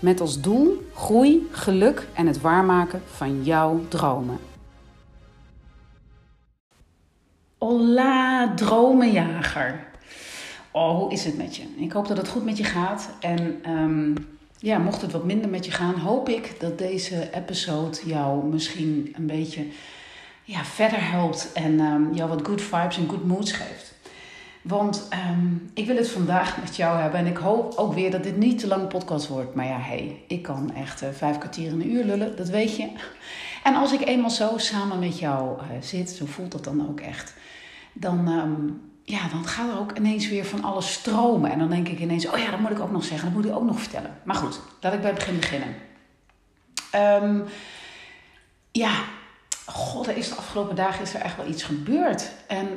Met als doel groei, geluk en het waarmaken van jouw dromen. Hola, dromenjager. Oh, hoe is het met je? Ik hoop dat het goed met je gaat. En ehm, ja, mocht het wat minder met je gaan, hoop ik dat deze episode jou misschien een beetje ja, verder helpt en um, jou wat good vibes en good moods geeft. Want um, ik wil het vandaag met jou hebben. En ik hoop ook weer dat dit niet te lang podcast wordt. Maar ja, hey, ik kan echt uh, vijf kwartier in een uur lullen, dat weet je. En als ik eenmaal zo samen met jou uh, zit, zo voelt dat dan ook echt. Dan, um, ja, dan gaat er ook ineens weer van alles stromen. En dan denk ik ineens, oh ja, dat moet ik ook nog zeggen. Dat moet ik ook nog vertellen. Maar goed, laat ik bij het begin beginnen. Um, ja, god, er is de afgelopen dagen is er echt wel iets gebeurd. En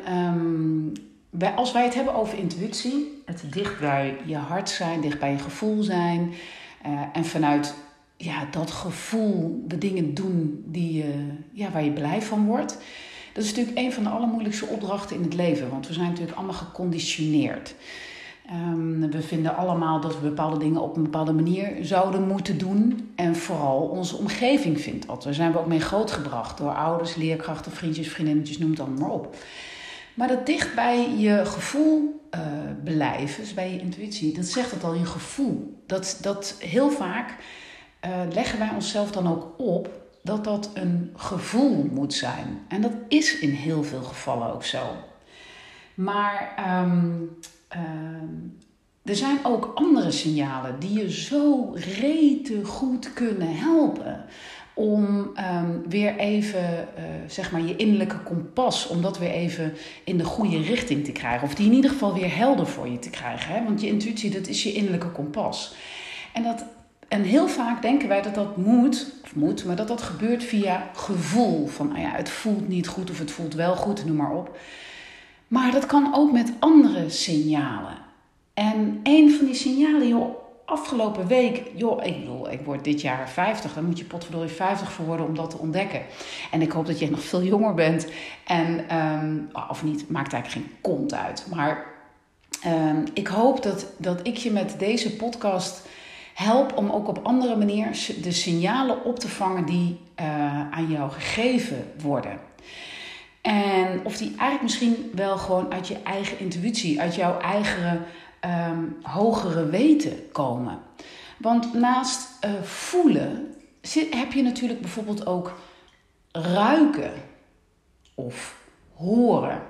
als wij het hebben over intuïtie, het dicht bij je hart zijn, dicht bij je gevoel zijn. Uh, en vanuit ja, dat gevoel de dingen doen die, ja, waar je blij van wordt. Dat is natuurlijk een van de allermoeilijkste opdrachten in het leven. Want we zijn natuurlijk allemaal geconditioneerd. Um, we vinden allemaal dat we bepaalde dingen op een bepaalde manier zouden moeten doen. En vooral onze omgeving vindt dat. Daar zijn we ook mee grootgebracht door ouders, leerkrachten, vriendjes, vriendinnetjes, noem het allemaal maar op. Maar dat dicht bij je gevoel uh, blijven, dus bij je intuïtie, dat zegt het al, je gevoel. Dat, dat heel vaak uh, leggen wij onszelf dan ook op dat dat een gevoel moet zijn. En dat is in heel veel gevallen ook zo. Maar um, um, er zijn ook andere signalen die je zo rete goed kunnen helpen om um, weer even, uh, zeg maar, je innerlijke kompas, om dat weer even in de goede richting te krijgen. Of die in ieder geval weer helder voor je te krijgen. Hè? Want je intuïtie, dat is je innerlijke kompas. En, dat, en heel vaak denken wij dat dat moet, of moet, maar dat dat gebeurt via gevoel. Van, nou ja, het voelt niet goed of het voelt wel goed, noem maar op. Maar dat kan ook met andere signalen. En een van die signalen, joh, afgelopen week, joh, ik bedoel, ik word dit jaar 50. Dan moet je potverdorie 50 voor worden om dat te ontdekken. En ik hoop dat je nog veel jonger bent. En, um, of niet, maakt eigenlijk geen kont uit. Maar um, ik hoop dat, dat ik je met deze podcast help om ook op andere manier de signalen op te vangen die uh, aan jou gegeven worden. En of die eigenlijk misschien wel gewoon uit je eigen intuïtie, uit jouw eigen um, hogere weten komen. Want naast uh, voelen heb je natuurlijk bijvoorbeeld ook ruiken of horen.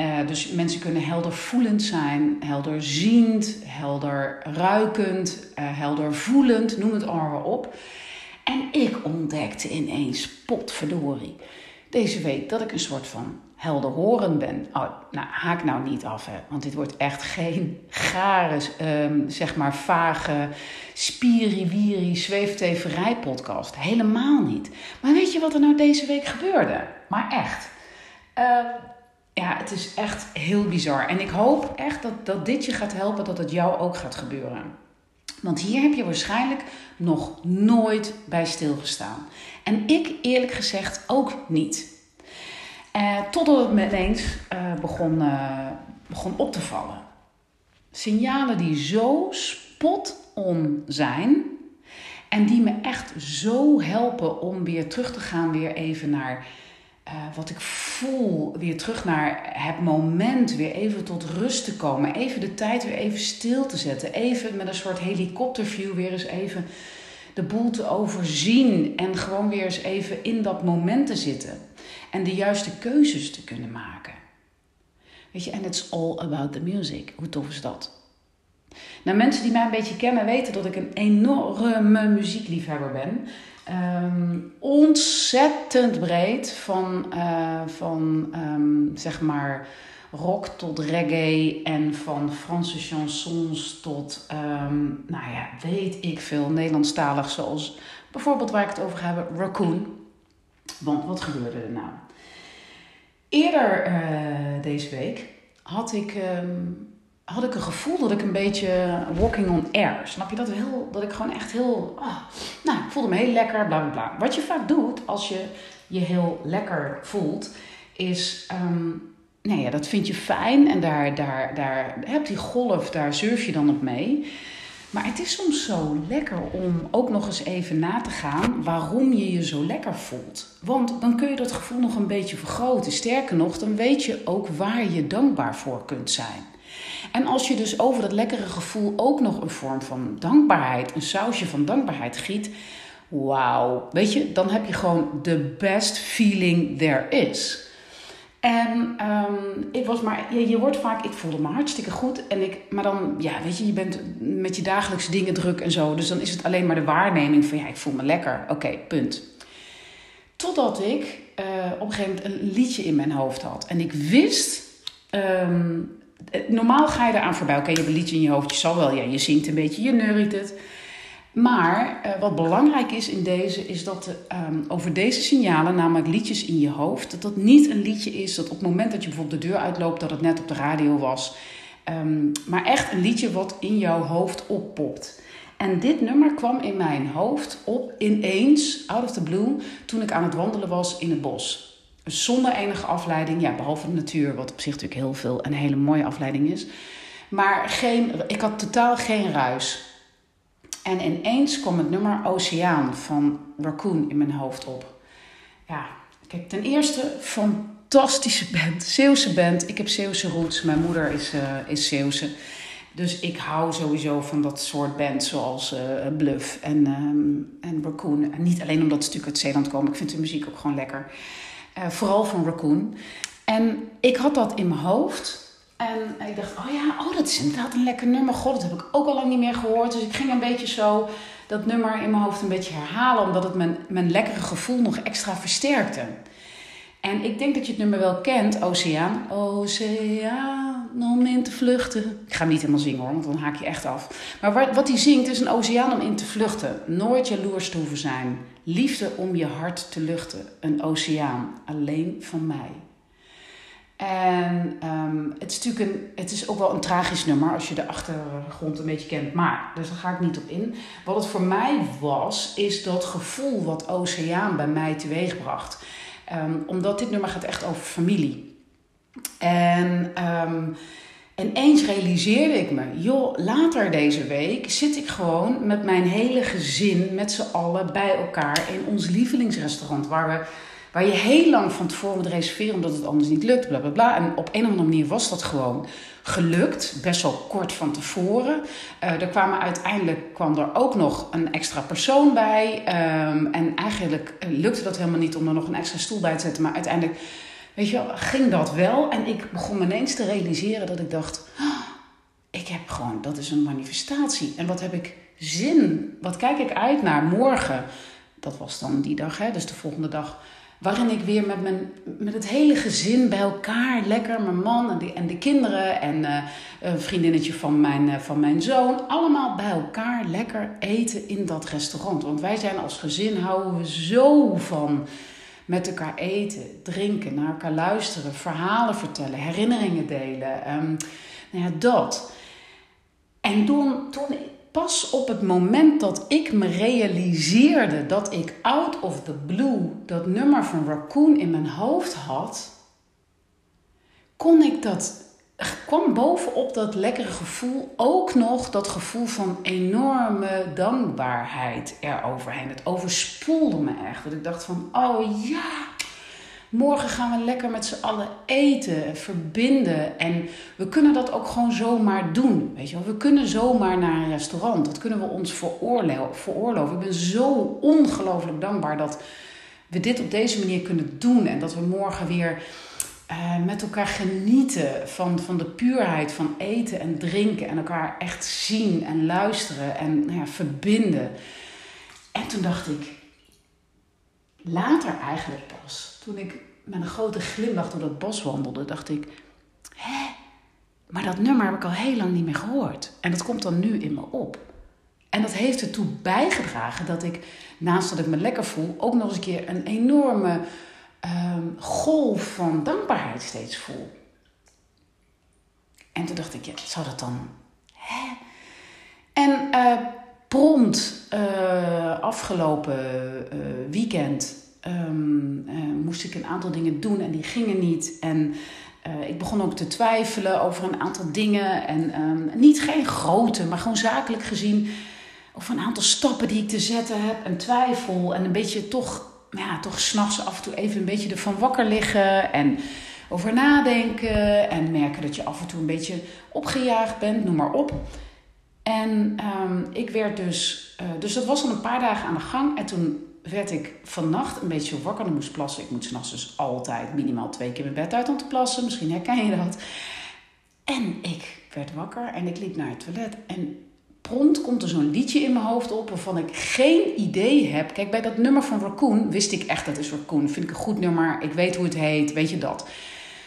Uh, dus mensen kunnen helder voelend zijn, helder ziend, helder ruikend, uh, helder voelend, noem het allemaal op. En ik ontdekte ineens, potverdorie, deze week dat ik een soort van helderhorend ben. Oh, nou, haak nou niet af, hè. Want dit wordt echt geen gare, um, zeg maar vage, spiriwiri, zweefteverij podcast. Helemaal niet. Maar weet je wat er nou deze week gebeurde? Maar echt. Uh, ja, het is echt heel bizar. En ik hoop echt dat, dat dit je gaat helpen, dat het jou ook gaat gebeuren. Want hier heb je waarschijnlijk nog nooit bij stilgestaan. En ik eerlijk gezegd ook niet. Uh, totdat het me ineens uh, begon, uh, begon op te vallen. Signalen die zo spot on zijn. En die me echt zo helpen om weer terug te gaan, weer even naar wat ik voel. Weer terug naar het moment, weer even tot rust te komen. Even de tijd weer even stil te zetten. Even met een soort helikopterview weer eens even de boel te overzien. En gewoon weer eens even in dat moment te zitten en de juiste keuzes te kunnen maken. Weet je, en it's all about the music. Hoe tof is dat? Nou, mensen die mij een beetje kennen weten dat ik een enorme muziekliefhebber ben. Um, ontzettend breed, van, uh, van um, zeg maar rock tot reggae en van Franse chansons tot, um, nou ja, weet ik veel, Nederlandstalig zoals Bijvoorbeeld waar ik het over hebben, Raccoon. Want wat gebeurde er nou? Eerder eh, deze week had ik, ehm, had ik een gevoel dat ik een beetje walking on air. Snap je dat? Heel, dat ik gewoon echt heel. Oh, nou, ik voelde me heel lekker, bla bla bla. Wat je vaak doet als je je heel lekker voelt, is. Um, nee, ja, dat vind je fijn en daar, daar, daar heb die golf, daar surf je dan op mee. Maar het is soms zo lekker om ook nog eens even na te gaan waarom je je zo lekker voelt. Want dan kun je dat gevoel nog een beetje vergroten. Sterker nog, dan weet je ook waar je dankbaar voor kunt zijn. En als je dus over dat lekkere gevoel ook nog een vorm van dankbaarheid, een sausje van dankbaarheid giet, wauw, weet je, dan heb je gewoon the best feeling there is. En um, ik was maar, je, je, wordt vaak, ik voelde me hartstikke goed. En ik, maar dan, ja, weet je, je bent met je dagelijkse dingen druk en zo. Dus dan is het alleen maar de waarneming van, ja, ik voel me lekker. Oké, punt. Totdat ik uh, op een gegeven moment een liedje in mijn hoofd had. En ik wist, um, normaal ga je eraan voorbij. Oké, je hebt een liedje in je hoofd, je zal wel, ja, je zingt een beetje, je neuriet het. Maar uh, wat belangrijk is in deze, is dat um, over deze signalen, namelijk liedjes in je hoofd, dat dat niet een liedje is dat op het moment dat je bijvoorbeeld de deur uitloopt, dat het net op de radio was. Um, maar echt een liedje wat in jouw hoofd oppopt. En dit nummer kwam in mijn hoofd op ineens, out of the blue, toen ik aan het wandelen was in het bos. Zonder enige afleiding, ja, behalve de natuur, wat op zich natuurlijk heel veel een hele mooie afleiding is. Maar geen, ik had totaal geen ruis. En ineens kwam het nummer Oceaan van Raccoon in mijn hoofd op. Ja, kijk, ten eerste fantastische band, Zeeuwse band. Ik heb Zeeuwse roots, mijn moeder is, uh, is Zeeuwse. Dus ik hou sowieso van dat soort band zoals uh, Bluff en, um, en Raccoon. En niet alleen omdat ze natuurlijk uit Zeeland komen, ik vind de muziek ook gewoon lekker. Vooral van Raccoon. En ik had dat in mijn hoofd. En ik dacht, oh ja, oh, dat is inderdaad een lekker nummer. God, dat heb ik ook al lang niet meer gehoord. Dus ik ging een beetje zo dat nummer in mijn hoofd een beetje herhalen. Omdat het mijn, mijn lekkere gevoel nog extra versterkte. En ik denk dat je het nummer wel kent, Oceaan. Oceaan, om in te vluchten. Ik ga hem niet helemaal zingen hoor, want dan haak je echt af. Maar wat, wat hij zingt is een oceaan om in te vluchten. Nooit jaloers te hoeven zijn. Liefde om je hart te luchten. Een oceaan, alleen van mij. En um, het is natuurlijk een, het is ook wel een tragisch nummer als je de achtergrond een beetje kent. Maar, dus daar ga ik niet op in. Wat het voor mij was, is dat gevoel wat Oceaan bij mij teweegbracht. Um, omdat dit nummer gaat echt over familie. En um, ineens realiseerde ik me, joh, later deze week zit ik gewoon met mijn hele gezin, met z'n allen bij elkaar in ons lievelingsrestaurant. Waar we Waar je heel lang van tevoren moet reserveren omdat het anders niet lukt, bla bla bla. En op een of andere manier was dat gewoon gelukt, best wel kort van tevoren. Uh, er uiteindelijk kwam er ook nog een extra persoon bij. Um, en eigenlijk eh, lukte dat helemaal niet om er nog een extra stoel bij te zetten. Maar uiteindelijk, weet je wel, ging dat wel. En ik begon ineens te realiseren dat ik dacht. Oh, ik heb gewoon, dat is een manifestatie. En wat heb ik zin? Wat kijk ik uit naar morgen? Dat was dan die dag, hè, dus de volgende dag Waarin ik weer met, mijn, met het hele gezin bij elkaar, lekker, mijn man en de, en de kinderen en uh, een vriendinnetje van mijn, uh, van mijn zoon, allemaal bij elkaar lekker eten in dat restaurant. Want wij zijn als gezin, houden we zo van met elkaar eten, drinken, naar elkaar luisteren, verhalen vertellen, herinneringen delen. Um, nou ja, dat. En toen, toen pas op het moment dat ik me realiseerde dat ik out of the blue dat nummer van Raccoon in mijn hoofd had, kon ik dat, kwam bovenop dat lekkere gevoel ook nog dat gevoel van enorme dankbaarheid eroverheen. Het overspoelde me echt. Dat ik dacht van, oh ja, Morgen gaan we lekker met z'n allen eten, verbinden. En we kunnen dat ook gewoon zomaar doen. Weet je wel? We kunnen zomaar naar een restaurant. Dat kunnen we ons veroorloven. Ik ben zo ongelooflijk dankbaar dat we dit op deze manier kunnen doen. En dat we morgen weer uh, met elkaar genieten van, van de puurheid van eten en drinken. En elkaar echt zien en luisteren en ja, verbinden. En toen dacht ik, later eigenlijk pas toen ik met een grote glimlach door dat bos wandelde, dacht ik: Hé, maar dat nummer heb ik al heel lang niet meer gehoord. En dat komt dan nu in me op. En dat heeft ertoe bijgedragen dat ik, naast dat ik me lekker voel, ook nog eens een keer een enorme um, golf van dankbaarheid steeds voel. En toen dacht ik, ja, zou dat dan. Hè? En uh, prompt uh, afgelopen uh, weekend um, moest ik een aantal dingen doen en die gingen niet. En ik begon ook te twijfelen over een aantal dingen. En um, niet geen grote, maar gewoon zakelijk gezien. Over een aantal stappen die ik te zetten heb. En twijfel. En een beetje toch, ja, toch s'nachts af en toe even een beetje ervan wakker liggen. En over nadenken. En merken dat je af en toe een beetje opgejaagd bent, noem maar op. En um, ik werd dus, uh, dus dat was al een paar dagen aan de gang. En toen werd ik vannacht een beetje wakker en moest plassen. Ik moet s'nachts dus altijd minimaal twee keer mijn bed uit om te plassen. Misschien herken je dat. En ik werd wakker en ik liep naar het toilet. En prompt komt er zo'n liedje in mijn hoofd op waarvan ik geen idee heb. Kijk, bij dat nummer van Raccoon wist ik echt dat is Raccoon. Vind ik een goed nummer. Ik weet hoe het heet. Weet je dat?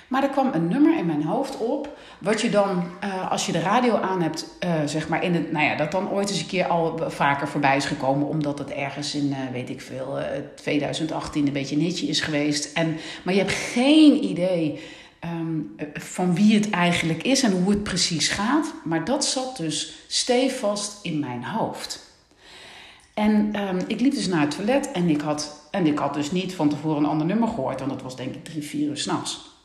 Maar er kwam een nummer in mijn hoofd op, wat je dan, uh, als je de radio aan hebt, uh, zeg maar, in het, nou ja, dat dan ooit eens een keer al vaker voorbij is gekomen, omdat het ergens in, uh, weet ik veel, 2018 een beetje een is geweest. En, maar je hebt geen idee um, van wie het eigenlijk is en hoe het precies gaat. Maar dat zat dus stevast in mijn hoofd. En um, ik liep dus naar het toilet en ik, had, en ik had dus niet van tevoren een ander nummer gehoord, want dat was denk ik drie, vier uur s'nachts.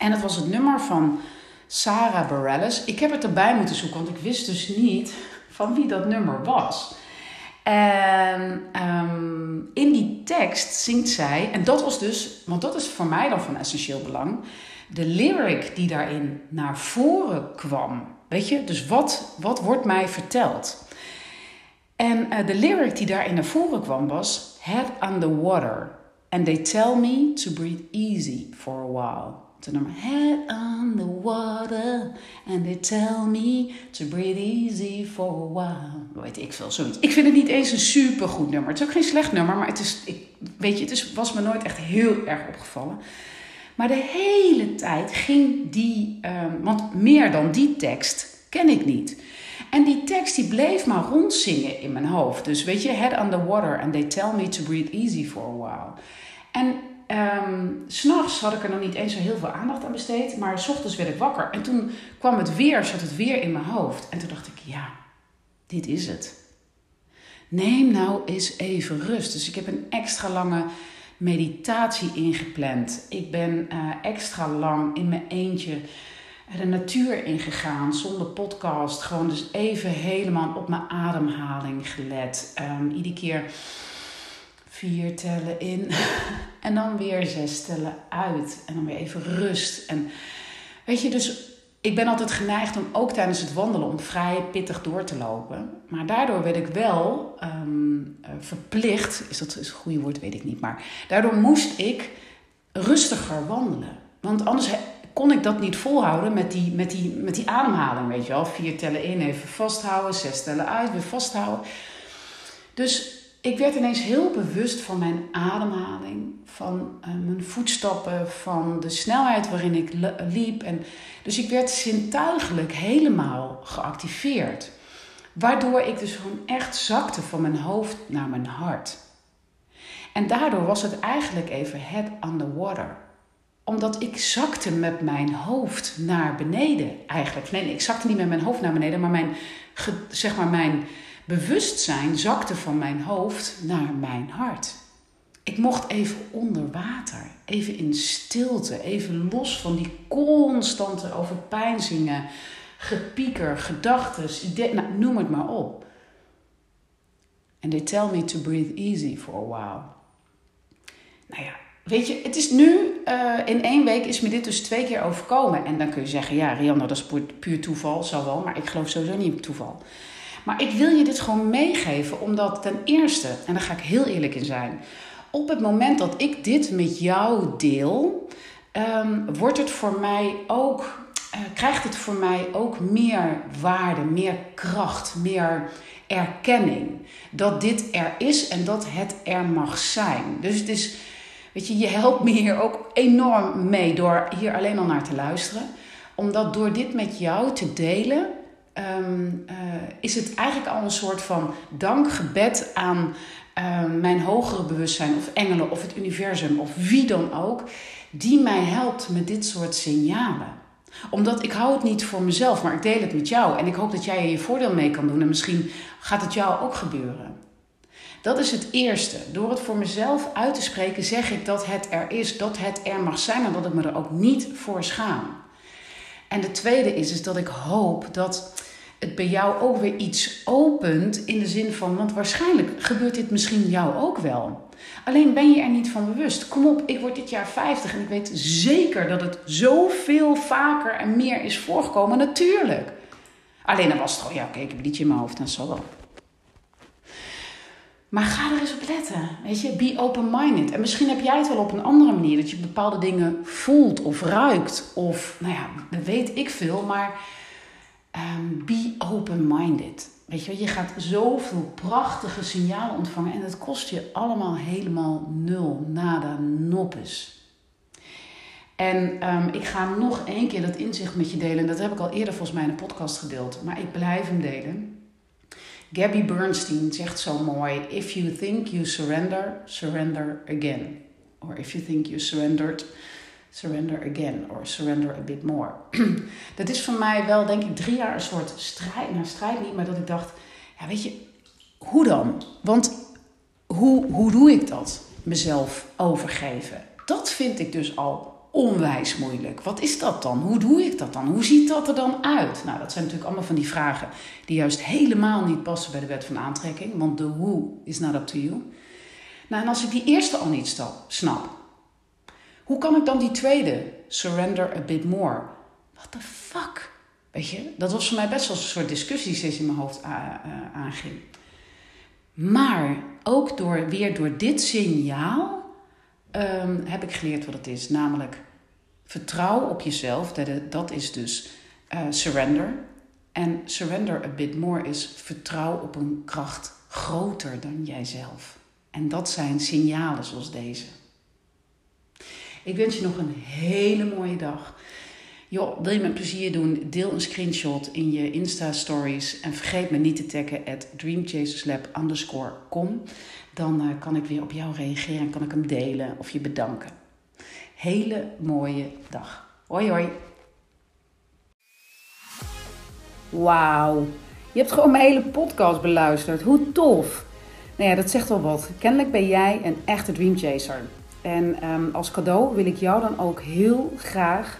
En het was het nummer van Sarah Bareilles. Ik heb het erbij moeten zoeken, want ik wist dus niet van wie dat nummer was. En um, in die tekst zingt zij, en dat was dus, want dat is voor mij dan van essentieel belang, de lyric die daarin naar voren kwam. Weet je, dus wat, wat wordt mij verteld? En uh, de lyric die daarin naar voren kwam was: Head the water, and they tell me to breathe easy for a while. To nummer Head on the water and they tell me to breathe easy for a while. Weet ik veel, zoiets. Ik vind het niet eens een super goed nummer. Het is ook geen slecht nummer, maar het is, ik, weet je, het is, was me nooit echt heel erg opgevallen. Maar de hele tijd ging die, um, want meer dan die tekst ken ik niet. En die tekst die bleef maar rondzingen in mijn hoofd. Dus weet je, head on the water and they tell me to breathe easy for a while. En Um, S'nachts had ik er nog niet eens zo heel veel aandacht aan besteed. Maar s ochtends werd ik wakker. En toen kwam het weer, zat het weer in mijn hoofd. En toen dacht ik, ja, dit is het. Neem nou eens even rust. Dus ik heb een extra lange meditatie ingepland. Ik ben uh, extra lang in mijn eentje de natuur ingegaan, zonder podcast. Gewoon dus even helemaal op mijn ademhaling gelet. Um, iedere keer vier tellen in en dan weer zes tellen uit. En dan weer even rust. En weet je, dus ik ben altijd geneigd om ook tijdens het wandelen om vrij pittig door te lopen. Maar daardoor werd ik wel um, verplicht, is dat een goede woord, weet ik niet, maar daardoor moest ik rustiger wandelen. Want anders kon ik dat niet volhouden met die, met die, met die ademhaling, weet je wel. Vier tellen in, even vasthouden, zes tellen uit, weer vasthouden. Dus ik werd ineens heel bewust van mijn ademhaling, van uh, mijn voetstappen, van de snelheid waarin ik liep. En, dus ik werd zintuigelijk helemaal geactiveerd. Waardoor ik dus gewoon echt zakte van mijn hoofd naar mijn hart. En daardoor was het eigenlijk even head on the water. Omdat ik zakte met mijn hoofd naar beneden eigenlijk. Nee, ik zakte niet met mijn hoofd naar beneden, maar mijn, zeg maar mijn bewustzijn zakte van mijn hoofd naar mijn hart. Ik mocht even onder water, even in stilte, even los van die constante overpeinzingen, gepieker, gedachten, nou, noem het maar op. And they tell me to breathe easy for a while. Nou ja, weet je, het is nu, uh, in één week is me dit dus twee keer overkomen. En dan kun je zeggen, ja Rianne, dat is puur toeval, zal wel, maar ik geloof sowieso niet in toeval. Maar ik wil je dit gewoon meegeven, omdat ten eerste, en daar ga ik heel eerlijk in zijn, op het moment dat ik dit met jou deel, um, wordt het voor mij ook, uh, krijgt het voor mij ook meer waarde, meer kracht, meer erkenning. Dat dit er is en dat het er mag zijn. Dus het is, weet je, je helpt me hier ook enorm mee door hier alleen al naar te luisteren. Omdat door dit met jou te delen, ehm, eh, is het eigenlijk al een soort van dankgebed aan ehm, mijn hogere bewustzijn of engelen of het universum of wie dan ook, die mij helpt met dit soort signalen omdat ik hou het niet voor mezelf, maar ik deel het met jou. En ik hoop dat jij er je voordeel mee kan doen. En misschien gaat het jou ook gebeuren. Dat is het eerste. Door het voor mezelf uit te spreken, zeg ik dat het er is, dat het er mag zijn en dat ik me er ook niet voor schaam. En de tweede is, is dat ik hoop dat het bij jou ook weer iets opent in de zin van, want waarschijnlijk gebeurt dit misschien jou ook wel. Alleen ben je er niet van bewust. Kom op, ik word dit jaar 50 en ik weet zeker dat het zoveel vaker en meer is voorgekomen. Natuurlijk. Alleen dan was het al, ja oké, ik heb een liedje in mijn hoofd, dat zal wel. Maar ga er eens op letten. Weet je, be open-minded. En misschien heb jij het wel op een andere manier. Dat je bepaalde dingen voelt of ruikt. Of, nou ja, dat weet ik veel. Maar um, be open-minded. Weet je, je gaat zoveel prachtige signalen ontvangen. En het kost je allemaal helemaal nul. Nada, noppes. En um, ik ga nog één keer dat inzicht met je delen. Dat heb ik al eerder volgens mij in een podcast gedeeld. Maar ik blijf hem delen. Gabby Bernstein zegt zo mooi: If you think you surrender, surrender again. Or if you think you surrendered, surrender again. Or surrender a bit more. dat is voor mij wel, denk ik, drie jaar een soort strijd. Nou, strijd niet, maar dat ik dacht: ja, weet je, hoe dan? Want hoe, hoe doe ik dat? Mezelf overgeven. Dat vind ik dus al onwijs moeilijk. Wat is dat dan? Hoe doe ik dat dan? Hoe ziet dat er dan uit? Nou, dat zijn natuurlijk allemaal van die vragen die juist helemaal niet passen bij de wet van aantrekking, want de hoe is not up to you. Nou, en als ik die eerste al niet snap, hoe kan ik dan die tweede, surrender a bit more? What the fuck? Weet je, dat was voor mij best wel een soort discussie steeds in mijn hoofd aanging. Maar ook door, weer door dit signaal um, heb ik geleerd wat het is. Namelijk vertrouw op jezelf. Dat, is dus uh, surrender. En surrender a bit more is vertrouw op een kracht groter dan jijzelf. En dat zijn signalen zoals deze. Ik wens je nog een hele mooie dag. Joh, wil je met plezier doen? Deel een screenshot in je Insta-stories. En vergeet me niet te taggen at dreamchaserslab_com. Dan uh, kan ik weer op jou reageren en kan ik hem delen of je bedanken. Hele mooie dag. Hoi hoi. Wauw. Je hebt gewoon mijn hele podcast beluisterd. Hoe tof. Nou ja, dat zegt wel wat. Kennelijk ben jij een echte dreamchaser. En um, als cadeau wil ik jou dan ook heel graag